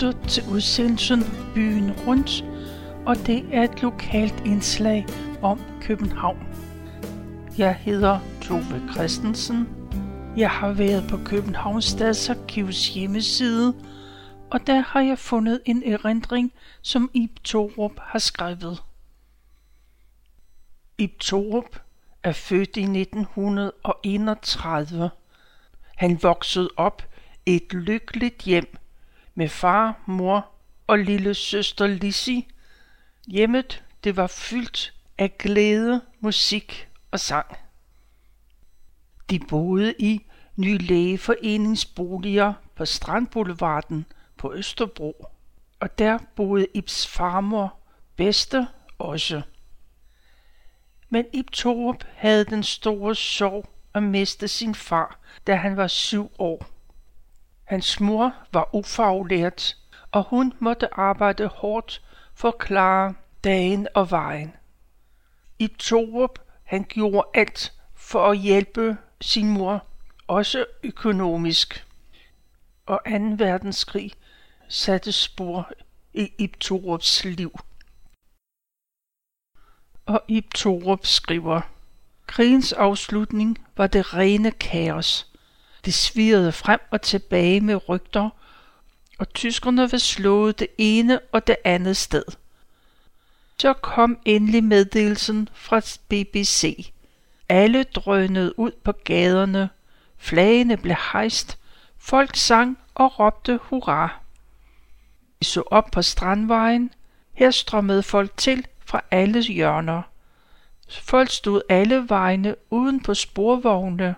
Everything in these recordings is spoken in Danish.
Du lytter til udsendelsen Byen Rundt, og det er et lokalt indslag om København. Jeg hedder Tove Christensen. Jeg har været på Københavns Stadsarkivs hjemmeside, og der har jeg fundet en erindring, som Ib Torup har skrevet. Ib Torup er født i 1931. Han voksede op i et lykkeligt hjem med far, mor og lille søster Lissi. Hjemmet det var fyldt af glæde, musik og sang. De boede i Ny Lægeforeningsboliger på Strandboulevarden på Østerbro, og der boede Ibs farmor Bedste også. Men Ib Torup havde den store sorg at miste sin far, da han var syv år. Hans mor var ufaglært, og hun måtte arbejde hårdt for at klare dagen og vejen. I Torup han gjorde alt for at hjælpe sin mor, også økonomisk. Og 2. verdenskrig satte spor i Ib Torups liv. Og Ib Torup skriver, Krigens afslutning var det rene kaos. Det svirrede frem og tilbage med rygter, og tyskerne var slået det ene og det andet sted. Så kom endelig meddelelsen fra BBC. Alle drønede ud på gaderne, flagene blev hejst, folk sang og råbte hurra. Vi så op på strandvejen, her strømmede folk til fra alle hjørner. Folk stod alle vegne uden på sporvogne,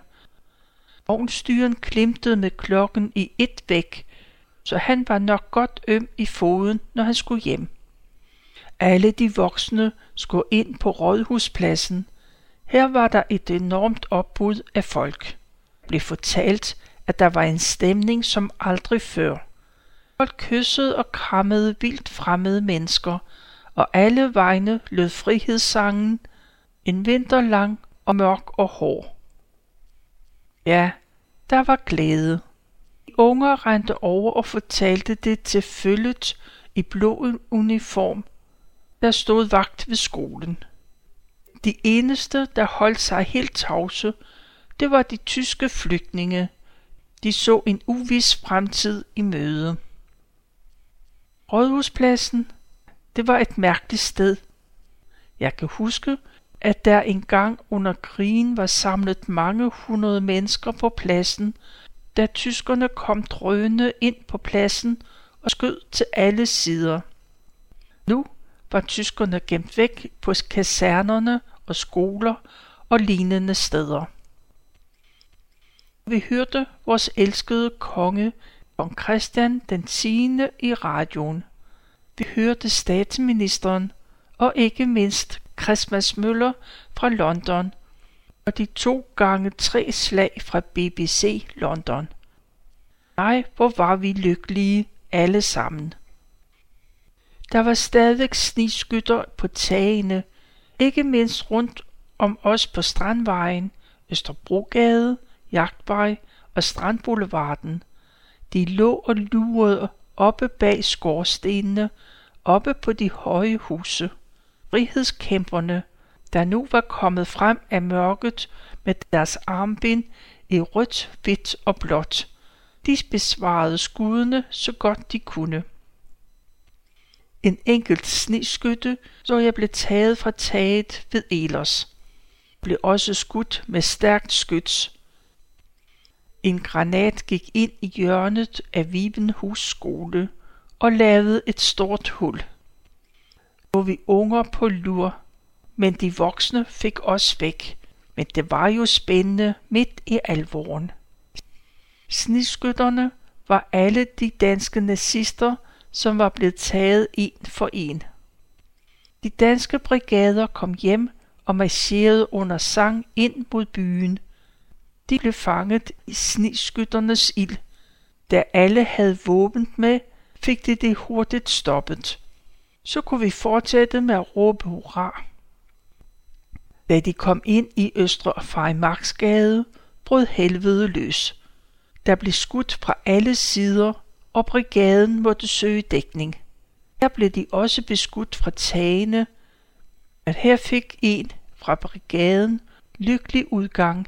Ovnstyren klimtede med klokken i et væk, så han var nok godt øm i foden, når han skulle hjem. Alle de voksne skulle ind på rådhuspladsen. Her var der et enormt opbud af folk. Det blev fortalt, at der var en stemning som aldrig før. Folk kyssede og krammede vildt fremmede mennesker, og alle vegne lød frihedssangen, en vinter lang og mørk og hård. Ja, der var glæde. De unger rendte over og fortalte det til følget i blå uniform, der stod vagt ved skolen. De eneste, der holdt sig helt tavse, det var de tyske flygtninge. De så en uvis fremtid i møde. Rådhuspladsen, det var et mærkeligt sted. Jeg kan huske, at der engang under krigen var samlet mange hundrede mennesker på pladsen, da tyskerne kom drønende ind på pladsen og skød til alle sider. Nu var tyskerne gemt væk på kasernerne og skoler og lignende steder. Vi hørte vores elskede konge, kong Christian den 10. i radioen. Vi hørte statsministeren og ikke mindst Christmas Møller fra London og de to gange tre slag fra BBC London. Nej, hvor var vi lykkelige alle sammen. Der var stadig sniskytter på tagene, ikke mindst rundt om os på Strandvejen, Østerbrogade, Jagtvej og Strandboulevarden. De lå og lurede oppe bag skorstenene, oppe på de høje huse frihedskæmperne, der nu var kommet frem af mørket med deres armbind i rødt, hvidt og blåt. De besvarede skuddene så godt de kunne. En enkelt sneskytte så jeg blev taget fra taget ved Elers. Blev også skudt med stærkt skyts. En granat gik ind i hjørnet af Vibenhus skole og lavede et stort hul lå vi unger på lur, men de voksne fik os væk. Men det var jo spændende midt i alvoren. Snidskytterne var alle de danske nazister, som var blevet taget en for en. De danske brigader kom hjem og marcherede under sang ind mod byen. De blev fanget i sniskytternes ild. Da alle havde våben med, fik de det hurtigt stoppet så kunne vi fortsætte med at råbe hurra. Da de kom ind i Østre Fejmarksgade, brød helvede løs. Der blev skudt fra alle sider, og brigaden måtte søge dækning. Her blev de også beskudt fra tagene, at her fik en fra brigaden lykkelig udgang,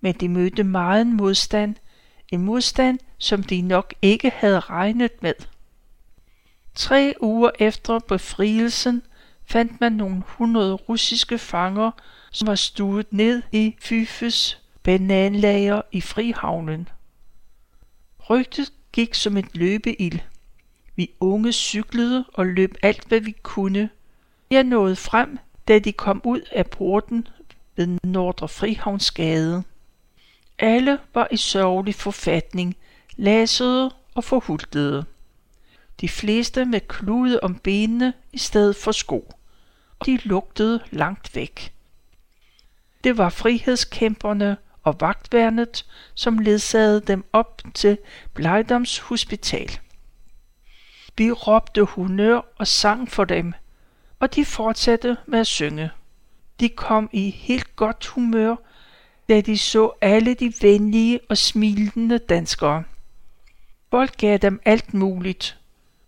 men de mødte meget modstand, en modstand, som de nok ikke havde regnet med. Tre uger efter befrielsen fandt man nogle hundrede russiske fanger, som var stuet ned i Fyfes bananlager i Frihavnen. Rygtet gik som et løbeild. Vi unge cyklede og løb alt, hvad vi kunne. Jeg nåede frem, da de kom ud af porten ved Nordre Frihavnsgade. Alle var i sørgelig forfatning, lasede og forhultede. De fleste med klude om benene i stedet for sko. Og de lugtede langt væk. Det var frihedskæmperne og vagtværnet, som ledsagede dem op til Blejdoms Hospital. Vi råbte honør og sang for dem, og de fortsatte med at synge. De kom i helt godt humør, da de så alle de venlige og smilende danskere. Folk gav dem alt muligt.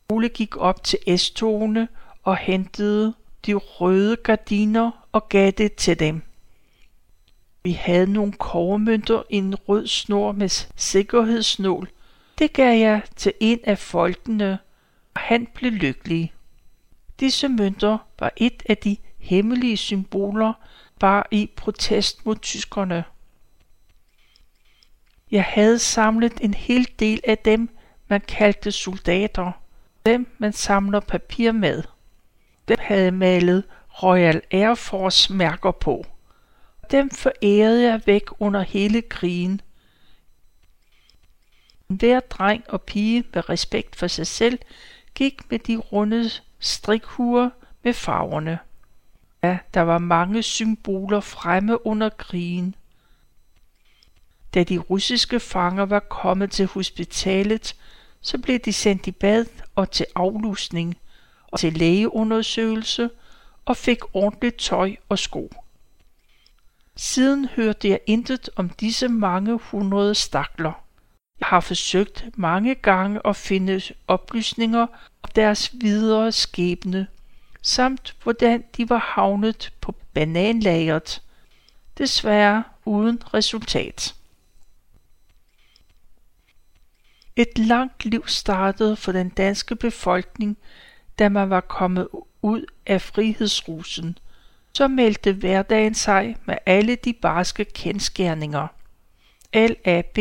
Ole gik op til S-togene og hentede de røde gardiner og gav det til dem. Vi havde nogle kovermønter i en rød snor med sikkerhedsnål. Det gav jeg til en af folkene, og han blev lykkelig. Disse mønter var et af de hemmelige symboler, bare i protest mod tyskerne. Jeg havde samlet en hel del af dem, man kaldte soldater. Dem, man samler papir med. Dem havde malet Royal Air Force mærker på. Dem forærede jeg væk under hele krigen. Hver dreng og pige med respekt for sig selv gik med de runde strikhuer med farverne. Ja, der var mange symboler fremme under krigen. Da de russiske fanger var kommet til hospitalet, så blev de sendt i bad og til aflusning og til lægeundersøgelse og fik ordentligt tøj og sko. Siden hørte jeg intet om disse mange hundrede stakler. Jeg har forsøgt mange gange at finde oplysninger om deres videre skæbne, samt hvordan de var havnet på bananlageret. Desværre uden resultat. Et langt liv startede for den danske befolkning, da man var kommet ud af frihedsrusen – så meldte hverdagen sig med alle de barske kendskærninger. LAB,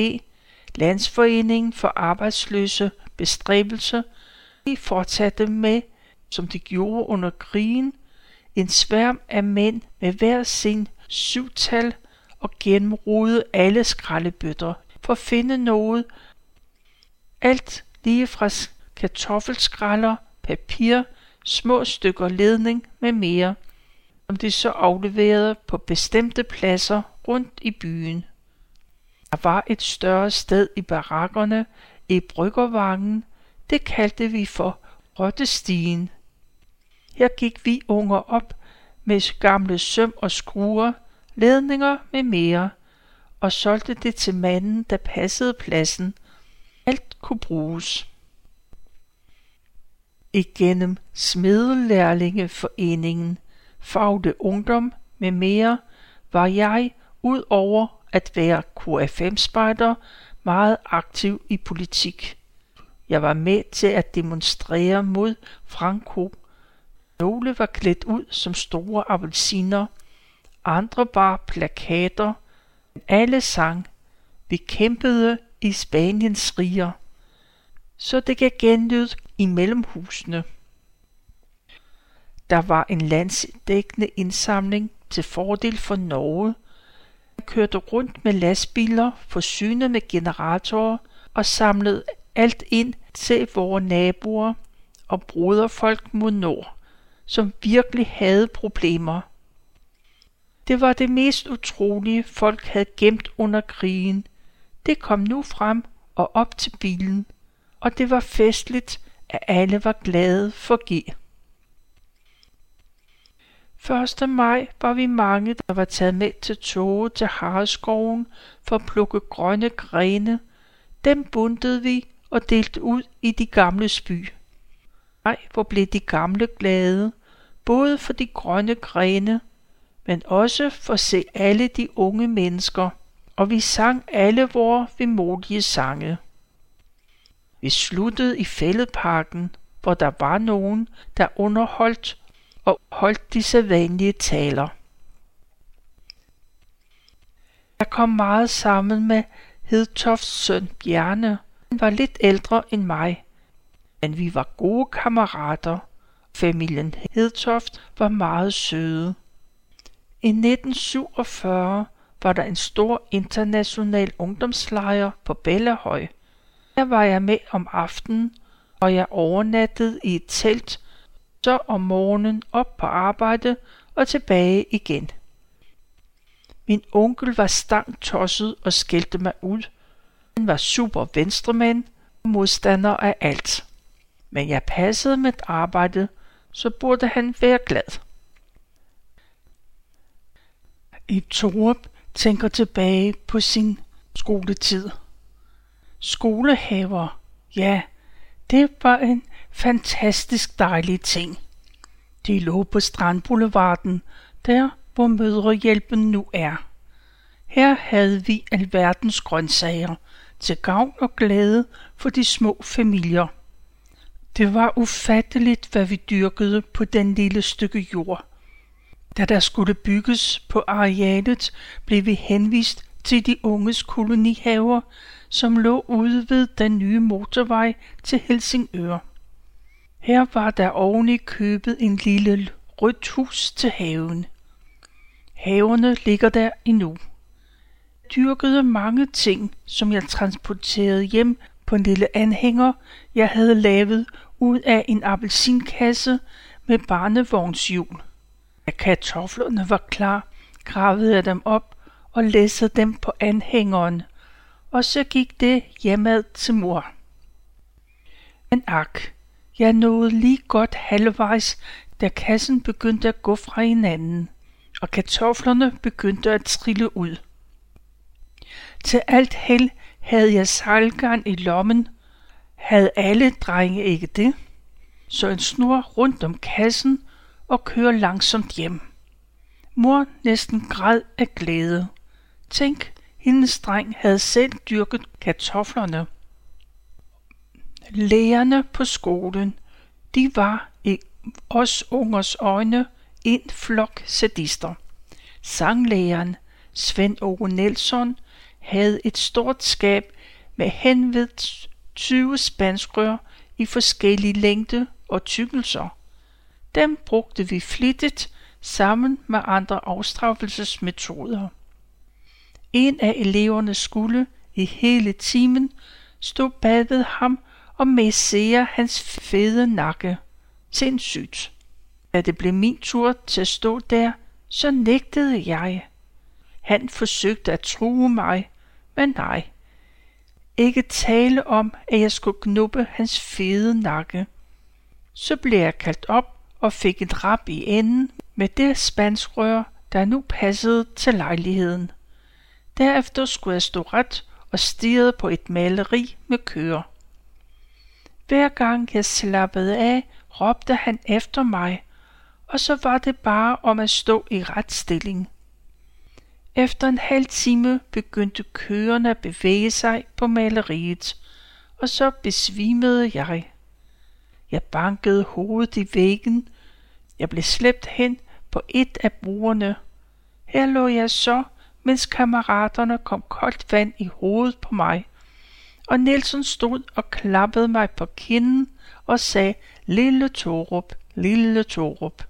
Landsforeningen for Arbejdsløse Bestræbelse, de fortsatte med, som de gjorde under krigen, en sværm af mænd med hver sin syvtal og gennemrode alle skraldebøtter for at finde noget. Alt lige fra kartoffelskralder, papir, små stykker ledning med mere – som de så afleverede på bestemte pladser rundt i byen. Der var et større sted i barakkerne i bryggervangen, det kaldte vi for Rottestien. Her gik vi unger op med gamle søm og skruer, ledninger med mere, og solgte det til manden, der passede pladsen. Kunne bruges. Igennem Smedelærlingeforeningen Fagde ungdom med mere, var jeg, ud over at være KFM-spejder, meget aktiv i politik. Jeg var med til at demonstrere mod Franco. Nogle var klædt ud som store appelsiner, andre bar plakater, alle sang. Vi kæmpede i Spaniens riger. Så det gav genlyd i mellemhusene. Der var en landsdækkende indsamling til fordel for Norge. Man kørte rundt med lastbiler forsynet med generatorer og samlede alt ind til vores naboer og broderfolk mod nord, som virkelig havde problemer. Det var det mest utrolige, folk havde gemt under krigen. Det kom nu frem og op til bilen, og det var festligt, at alle var glade for G. 1. maj var vi mange, der var taget med til toget til Hareskoven for at plukke grønne grene. Dem bundede vi og delte ud i de gamle by. Nej, hvor blev de gamle glade, både for de grønne grene, men også for at se alle de unge mennesker, og vi sang alle vores vemodige sange. Vi sluttede i fældeparken, hvor der var nogen, der underholdt og holdt de sædvanlige taler. Jeg kom meget sammen med Hedtofts søn Bjarne. Han var lidt ældre end mig, men vi var gode kammerater. Familien Hedtoft var meget søde. I 1947 var der en stor international ungdomslejr på Bellehøj. Her var jeg med om aftenen, og jeg overnattede i et telt, så om morgenen op på arbejde og tilbage igen. Min onkel var stang tosset og skældte mig ud. Han var super venstremand og modstander af alt. Men jeg passede mit arbejde, så burde han være glad. I Torup tænker tilbage på sin skoletid. Skolehaver, ja, det var en fantastisk dejlig ting. De lå på Strandboulevarden, der hvor mødrehjælpen nu er. Her havde vi alverdens grøntsager, til gavn og glæde for de små familier. Det var ufatteligt, hvad vi dyrkede på den lille stykke jord. Da der skulle bygges på arealet, blev vi henvist til de unges kolonihaver, som lå ude ved den nye motorvej til Helsingør. Her var der oven i købet en lille rødt hus til haven. Haverne ligger der endnu. Jeg dyrkede mange ting, som jeg transporterede hjem på en lille anhænger, jeg havde lavet ud af en appelsinkasse med barnevognshjul. Da kartoflerne var klar, gravede jeg dem op og læssede dem på anhængeren, og så gik det hjemad til mor. Men ak, jeg nåede lige godt halvvejs, da kassen begyndte at gå fra hinanden og kartoflerne begyndte at trille ud. Til alt held havde jeg sejlgarn i lommen. Havde alle drenge ikke det? Så en snor rundt om kassen og kører langsomt hjem. Mor næsten græd af glæde. Tænk, hendes dreng havde selv dyrket kartoflerne. Lærerne på skolen, de var i os ungers øjne en flok sadister. Sanglæreren Svend Ove Nelson havde et stort skab med henved 20 spanskrør i forskellige længde og tykkelser. Dem brugte vi flittigt sammen med andre afstraffelsesmetoder. En af eleverne skulle i hele timen stå bag ved ham og massere hans fede nakke. Sindssygt. Da det blev min tur til at stå der, så nægtede jeg. Han forsøgte at true mig, men nej. Ikke tale om, at jeg skulle knuppe hans fede nakke. Så blev jeg kaldt op og fik et rap i enden med det spanskrør, der nu passede til lejligheden. Derefter skulle jeg stå ret og stirrede på et maleri med køer. Hver gang jeg slappede af, råbte han efter mig, og så var det bare om at stå i ret stilling. Efter en halv time begyndte køerne at bevæge sig på maleriet, og så besvimede jeg. Jeg bankede hovedet i væggen. Jeg blev slæbt hen på et af brugerne. Her lå jeg så, mens kammeraterne kom koldt vand i hovedet på mig. Og Nielsen stod og klappede mig på kinden og sagde, Lille Torup, lille Torup.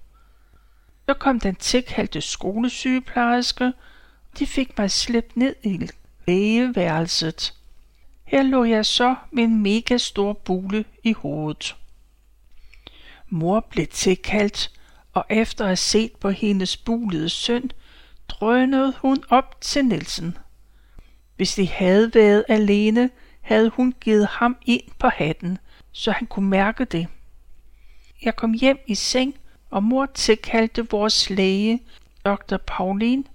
Så kom den tilkaldte skolesygeplejerske, og de fik mig slæbt ned i lægeværelset. Her lå jeg så med en mega stor bule i hovedet. Mor blev tilkaldt, og efter at have set på hendes bulede søn, drønede hun op til Nielsen. Hvis de havde været alene, havde hun givet ham ind på hatten, så han kunne mærke det. Jeg kom hjem i seng og mor tilkaldte vores læge, Dr. Paulin,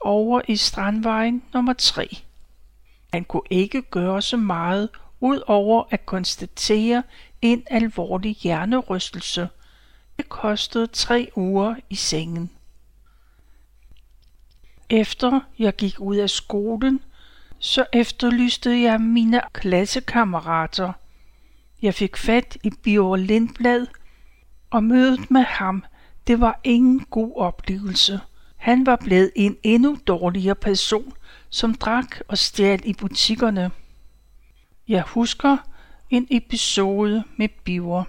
over i Strandvejen nummer 3. Han kunne ikke gøre så meget udover at konstatere en alvorlig hjernerystelse. Det kostede tre uger i sengen. Efter jeg gik ud af skolen, så efterlyste jeg mine klassekammerater. Jeg fik fat i Bjørn Lindblad, og mødet med ham, det var ingen god oplevelse. Han var blevet en endnu dårligere person, som drak og stjal i butikkerne. Jeg husker en episode med Biver.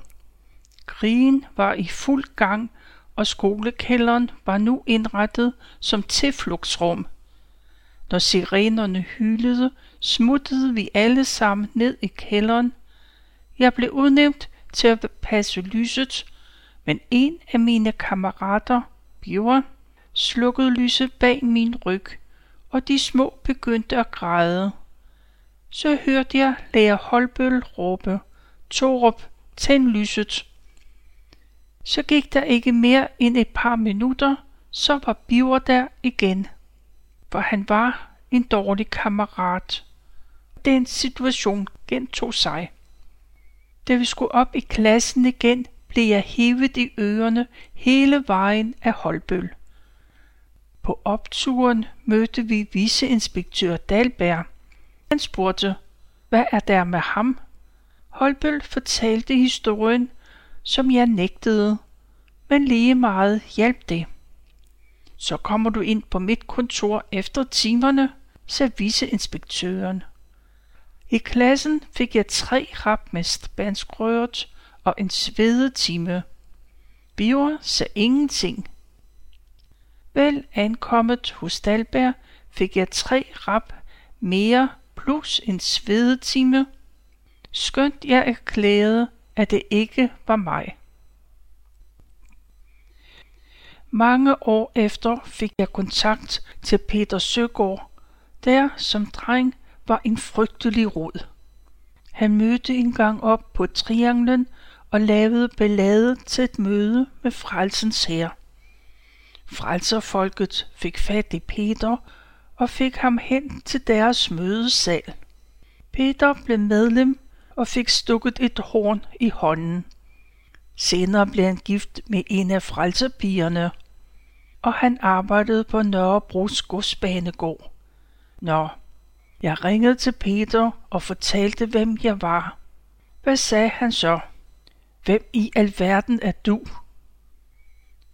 Krigen var i fuld gang, og skolekælderen var nu indrettet som tilflugtsrum. Når sirenerne hylede, smuttede vi alle sammen ned i kælderen. Jeg blev udnævnt til at passe lyset, men en af mine kammerater, Bjørn, slukkede lyset bag min ryg, og de små begyndte at græde. Så hørte jeg lærer Holbøl råbe, Torup, tænd lyset. Så gik der ikke mere end et par minutter, så var Biver der igen. For han var en dårlig kammerat. Den situation gentog sig. Da vi skulle op i klassen igen, blev jeg hævet i ørerne hele vejen af Holbøl. På opturen mødte vi viceinspektør Dalberg. Han spurgte, hvad er der med ham? Holbøl fortalte historien, som jeg nægtede, men lige meget hjalp det. Så kommer du ind på mit kontor efter timerne, sagde viceinspektøren. I klassen fik jeg tre rap med spanskrøret og en svedetime. Biver sagde ingenting. Vel ankommet hos Dalberg fik jeg tre rap mere plus en svedetime. Skønt jeg erklærede, at det ikke var mig. Mange år efter fik jeg kontakt til Peter Søgaard, der som dreng var en frygtelig rod. Han mødte engang op på trianglen og lavede ballade til et møde med frelsens her. Frelserfolket fik fat i Peter og fik ham hen til deres mødesal. Peter blev medlem og fik stukket et horn i hånden. Senere blev han gift med en af frelserpigerne, og han arbejdede på Nørrebros godsbanegård. Nå, jeg ringede til Peter og fortalte, hvem jeg var. Hvad sagde han så? Hvem i alverden er du?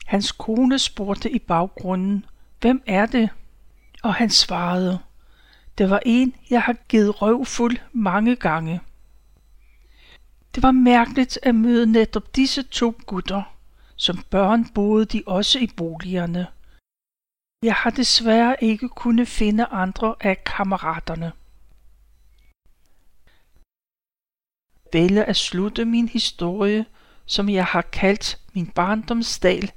Hans kone spurgte i baggrunden, hvem er det? Og han svarede, det var en, jeg har givet røvfuld mange gange. Det var mærkeligt at møde netop disse to gutter. Som børn boede de også i boligerne. Jeg har desværre ikke kunne finde andre af kammeraterne. Vælge at slutte min historie, som jeg har kaldt min barndomsdal.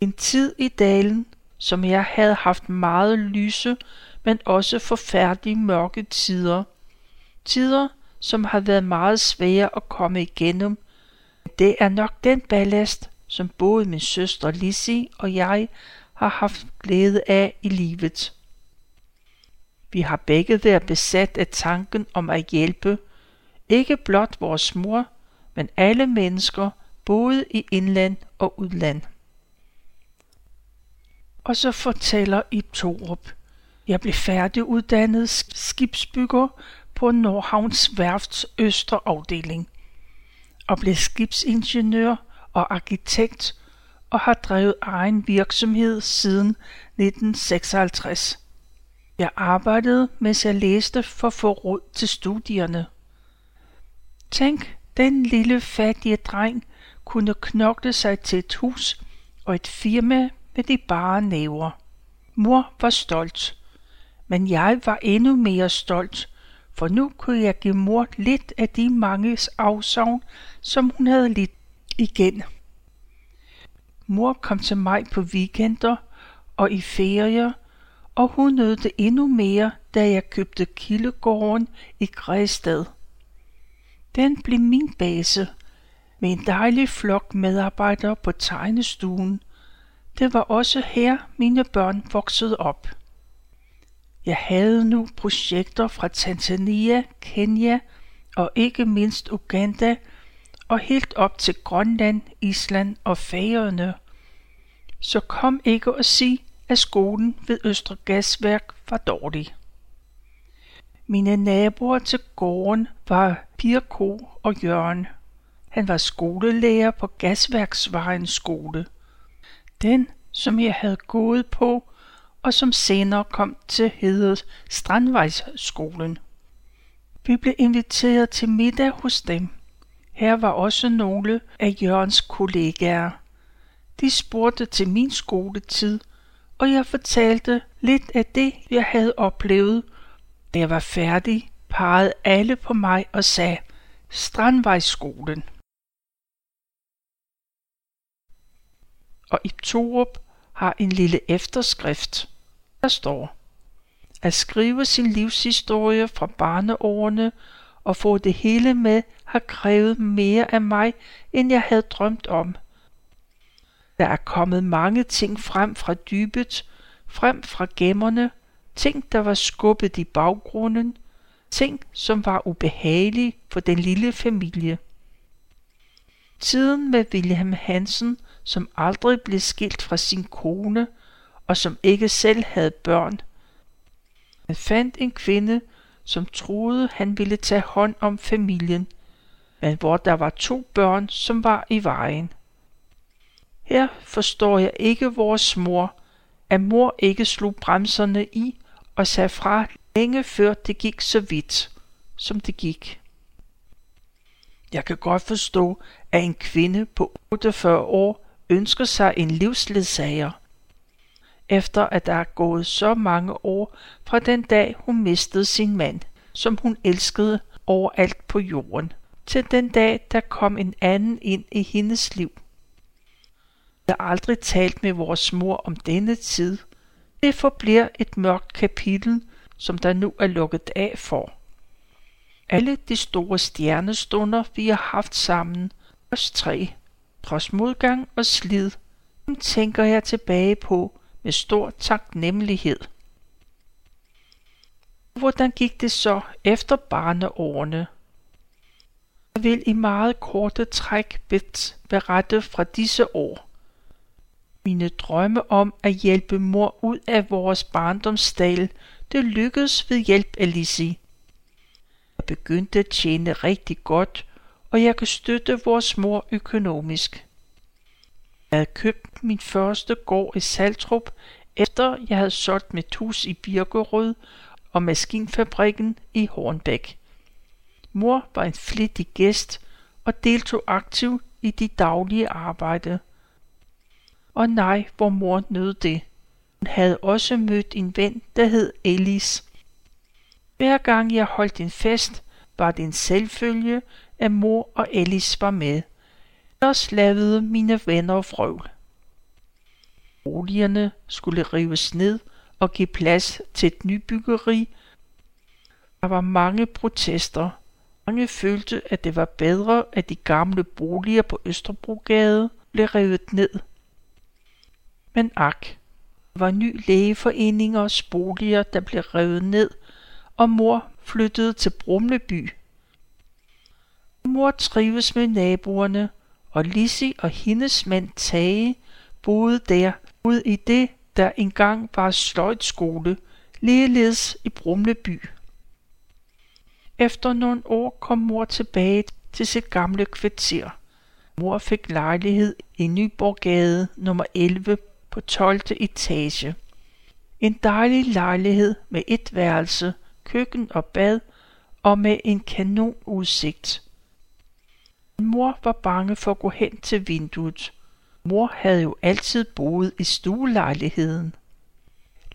En tid i dalen, som jeg havde haft meget lyse, men også forfærdelige mørke tider. Tider, som har været meget svære at komme igennem. Det er nok den ballast, som både min søster Lizzie og jeg har haft glæde af i livet. Vi har begge været besat af tanken om at hjælpe, ikke blot vores mor, men alle mennesker, både i indland og udland. Og så fortæller i Torup, jeg blev færdiguddannet skibsbygger på Nordhavns Værfts Østre afdeling og blev skibsingeniør og arkitekt og har drevet egen virksomhed siden 1956. Jeg arbejdede, mens jeg læste for at få råd til studierne. Tænk, den lille fattige dreng kunne knokle sig til et hus og et firma med de bare næver. Mor var stolt, men jeg var endnu mere stolt, for nu kunne jeg give mor lidt af de mange afsavn, som hun havde lidt igen. Mor kom til mig på weekender og i ferier, og hun nød det endnu mere, da jeg købte Kildegården i Græsted. Den blev min base, med en dejlig flok medarbejdere på tegnestuen. Det var også her, mine børn voksede op. Jeg havde nu projekter fra Tanzania, Kenya, og ikke mindst Uganda, og helt op til Grønland, Island og Færøerne. Så kom ikke og sig, at skolen ved Østre Gasværk var dårlig. Mine naboer til gården var Pirko og Jørgen. Han var skolelærer på Gasværksvejens skole. Den, som jeg havde gået på, og som senere kom til heddet Strandvejsskolen. Vi blev inviteret til middag hos dem. Her var også nogle af Jørgens kollegaer. De spurgte til min skoletid, og jeg fortalte lidt af det, jeg havde oplevet. Da jeg var færdig, pegede alle på mig og sagde, Strandvejsskolen. Og i Torup har en lille efterskrift. Der står, at skrive sin livshistorie fra barneårene og få det hele med har krævet mere af mig, end jeg havde drømt om. Der er kommet mange ting frem fra dybet, frem fra gemmerne, ting, der var skubbet i baggrunden, ting, som var ubehagelige for den lille familie. Tiden med William Hansen, som aldrig blev skilt fra sin kone, og som ikke selv havde børn. Han fandt en kvinde, som troede, han ville tage hånd om familien, men hvor der var to børn, som var i vejen. Her forstår jeg ikke vores mor, at mor ikke slog bremserne i og sagde fra længe før det gik så vidt, som det gik. Jeg kan godt forstå, at en kvinde på 48 år ønsker sig en livsledsager, efter at der er gået så mange år fra den dag, hun mistede sin mand, som hun elskede overalt på jorden, til den dag, der kom en anden ind i hendes liv. Jeg har aldrig talt med vores mor om denne tid. Det forbliver et mørkt kapitel, som der nu er lukket af for. Alle de store stjernestunder, vi har haft sammen, os tre, trods modgang og slid, dem tænker jeg tilbage på med stor taknemmelighed. Hvordan gik det så efter barneårene? Jeg vil i meget korte træk berette fra disse år. Mine drømme om at hjælpe mor ud af vores barndomsdal, det lykkedes ved hjælp af Lizzie. Jeg begyndte at tjene rigtig godt, og jeg kan støtte vores mor økonomisk. Jeg havde købt min første gård i Saltrup, efter jeg havde solgt mit hus i Birkerød og maskinfabrikken i Hornbæk. Mor var en flittig gæst og deltog aktivt i de daglige arbejde. Og nej, hvor mor nød det. Hun havde også mødt en ven, der hed Ellis. Hver gang jeg holdt en fest, var det en selvfølge, at mor og Ellis var med. Ellers lavede mine venner frøvl. Boligerne skulle rives ned og give plads til et nybyggeri. Der var mange protester. Mange følte, at det var bedre, at de gamle boliger på Østerbrogade blev revet ned. Men ak, der var ny lægeforeningers boliger, der blev revet ned, og mor flyttede til Brumleby. Mor trives med naboerne, og Lisi og hendes mand Tage boede der ud i det, der engang var sløjtskole, ligeledes i Brumleby. Efter nogle år kom mor tilbage til sit gamle kvarter. Mor fik lejlighed i Nyborggade nummer 11 på 12. etage. En dejlig lejlighed med et værelse, køkken og bad og med en kanonudsigt. Mor var bange for at gå hen til vinduet. Mor havde jo altid boet i stuelejligheden.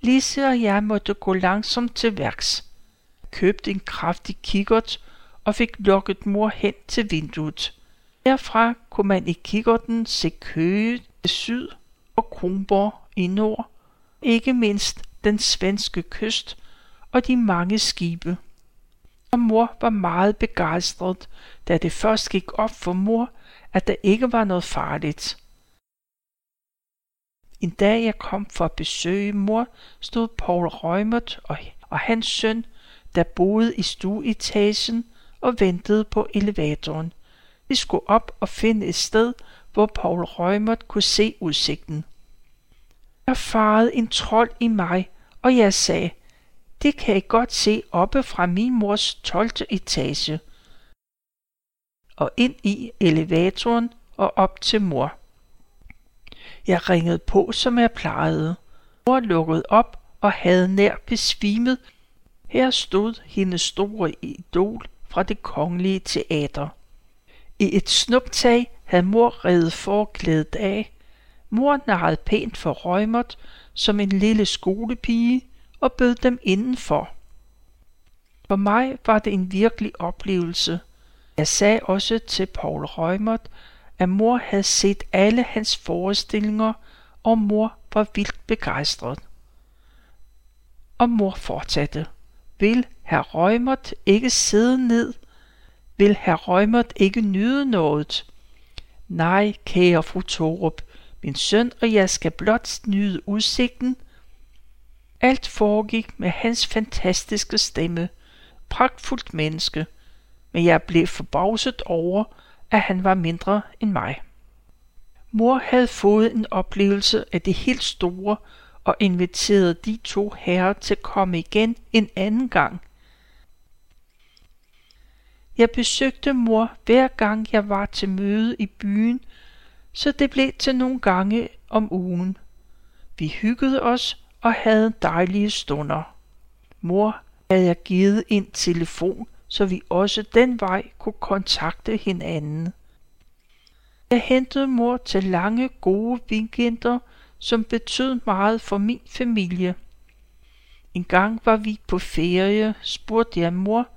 Lise og jeg måtte gå langsomt til værks. Købte en kraftig kikkert og fik lukket mor hen til vinduet. Derfra kunne man i kikkerten se Køge i syd og Kronborg i nord, ikke mindst den svenske kyst og de mange skibe. Og mor var meget begejstret, da det først gik op for mor, at der ikke var noget farligt. En dag jeg kom for at besøge mor, stod Paul Rømert og, og hans søn, der boede i stueetagen, og ventede på elevatoren. Vi skulle op og finde et sted, hvor Paul Rømert kunne se udsigten. Der farede en trold i mig, og jeg sagde, det kan jeg godt se oppe fra min mors 12. etage. Og ind i elevatoren og op til mor. Jeg ringede på, som jeg plejede. Mor lukkede op og havde nær besvimet. Her stod hendes store idol fra det kongelige teater. I et snuptag havde mor revet forklædet af. Mor narrede pænt for Røgmert som en lille skolepige og bød dem indenfor. For mig var det en virkelig oplevelse. Jeg sagde også til Paul Røgmert, at mor havde set alle hans forestillinger, og mor var vildt begejstret. Og mor fortsatte. Vil herr Røgmert ikke sidde ned? Vil herr Røgmert ikke nyde noget? Nej, kære fru Torup, min søn og jeg skal blot nyde udsigten. Alt foregik med hans fantastiske stemme. Pragtfuldt menneske. Men jeg blev forbavset over, at han var mindre end mig. Mor havde fået en oplevelse af det helt store og inviterede de to herrer til at komme igen en anden gang. Jeg besøgte mor hver gang jeg var til møde i byen, så det blev til nogle gange om ugen. Vi hyggede os og havde dejlige stunder. Mor havde jeg givet en telefon, så vi også den vej kunne kontakte hinanden. Jeg hentede mor til lange, gode weekender, som betød meget for min familie. En gang var vi på ferie, spurgte jeg mor,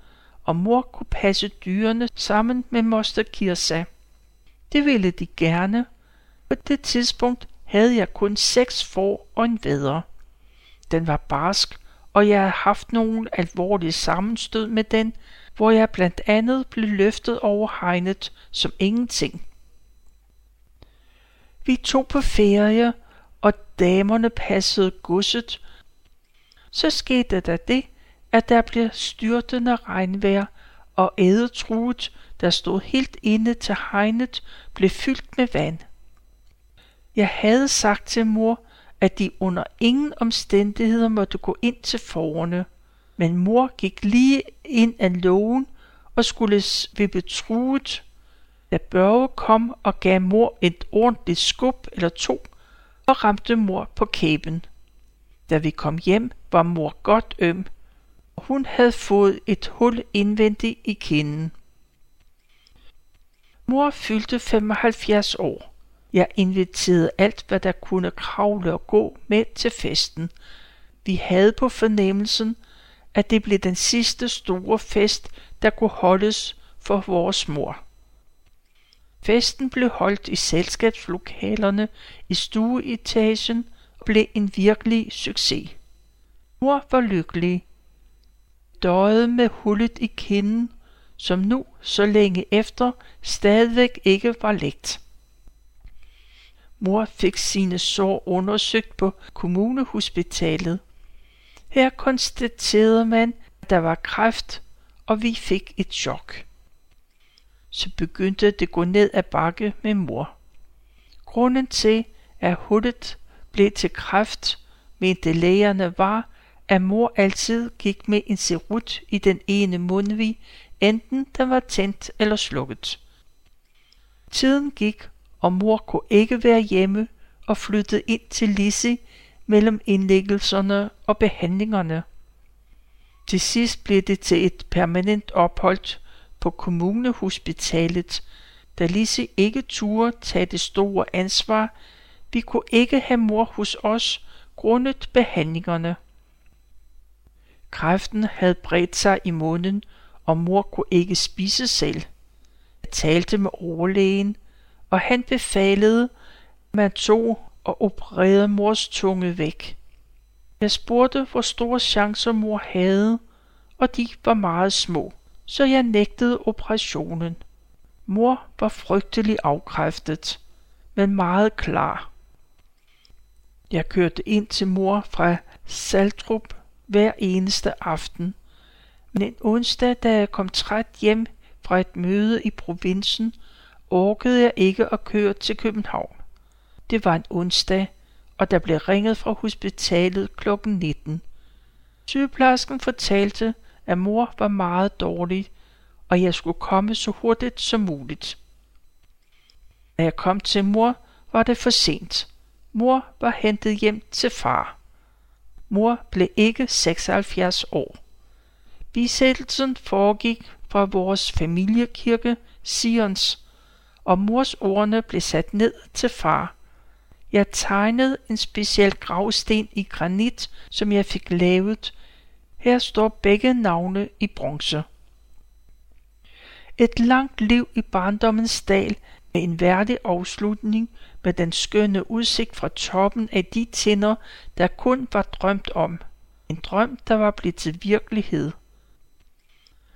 om mor kunne passe dyrene sammen med moster Kirsa. Det ville de gerne. På det tidspunkt havde jeg kun seks får og en vædder. Den var barsk, og jeg havde haft nogle alvorlige sammenstød med den, hvor jeg blandt andet blev løftet over hegnet som ingenting. Vi tog på ferie, og damerne passede godset. Så skete der det, at der blev styrtende regnvejr, og ædetruet, der stod helt inde til hegnet, blev fyldt med vand. Jeg havde sagt til mor, at de under ingen omstændigheder måtte gå ind til forerne. Men mor gik lige ind af lågen og skulle ved betruet. Da Børge kom og gav mor et ordentligt skub eller to, og ramte mor på kæben. Da vi kom hjem, var mor godt øm. Hun havde fået et hul indvendigt i kinden. Mor fyldte 75 år. Jeg inviterede alt, hvad der kunne kravle og gå med til festen. Vi havde på fornemmelsen, at det blev den sidste store fest, der kunne holdes for vores mor. Festen blev holdt i selskabslokalerne i stueetagen og blev en virkelig succes. Mor var lykkelig. Døjet med hullet i kinden, som nu, så længe efter, stadigvæk ikke var lægt. Mor fik sine sår undersøgt på kommunehospitalet. Her konstaterede man, at der var kræft, og vi fik et chok. Så begyndte det gå ned ad bakke med mor. Grunden til, at hullet blev til kræft, mente lægerne var, at mor altid gik med en serut i den ene mundvig, enten den var tændt eller slukket. Tiden gik, og mor kunne ikke være hjemme og flyttede ind til Lisi mellem indlæggelserne og behandlingerne. Til sidst blev det til et permanent ophold på kommunehospitalet, da Lise ikke turde tage det store ansvar. Vi kunne ikke have mor hos os grundet behandlingerne. Kræften havde bredt sig i munden, og mor kunne ikke spise selv. Jeg talte med overlægen, og han befalede, at man tog og opererede mors tunge væk. Jeg spurgte, hvor store chancer mor havde, og de var meget små, så jeg nægtede operationen. Mor var frygtelig afkræftet, men meget klar. Jeg kørte ind til mor fra Saltrup hver eneste aften, men en onsdag, da jeg kom træt hjem, fra et møde i provinsen, orkede jeg ikke at køre til København. Det var en onsdag, og der blev ringet fra hospitalet kl. 19. Sygeplejersken fortalte, at mor var meget dårlig, og jeg skulle komme så hurtigt som muligt. Da jeg kom til mor, var det for sent. Mor var hentet hjem til far. Mor blev ikke 76 år. Bisættelsen foregik fra vores familiekirke, Sions, og mors ordene blev sat ned til far. Jeg tegnede en speciel gravsten i granit, som jeg fik lavet. Her står begge navne i bronze. Et langt liv i barndommens dal med en værdig afslutning med den skønne udsigt fra toppen af de tinder, der kun var drømt om. En drøm, der var blevet til virkelighed.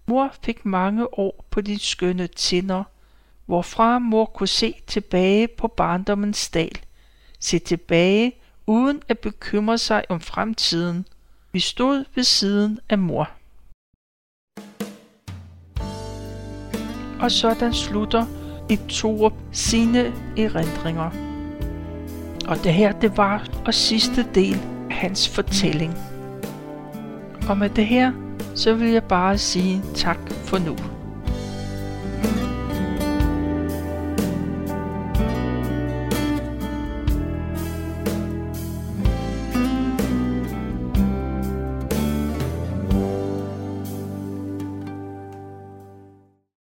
Mor fik mange år på de skønne tinder, hvorfra mor kunne se tilbage på barndommens dal. Se tilbage uden at bekymre sig om fremtiden. Vi stod ved siden af mor. Og sådan slutter i Torup sine erindringer. Og det her, det var og sidste del af hans fortælling. Og med det her, så vil jeg bare sige tak for nu.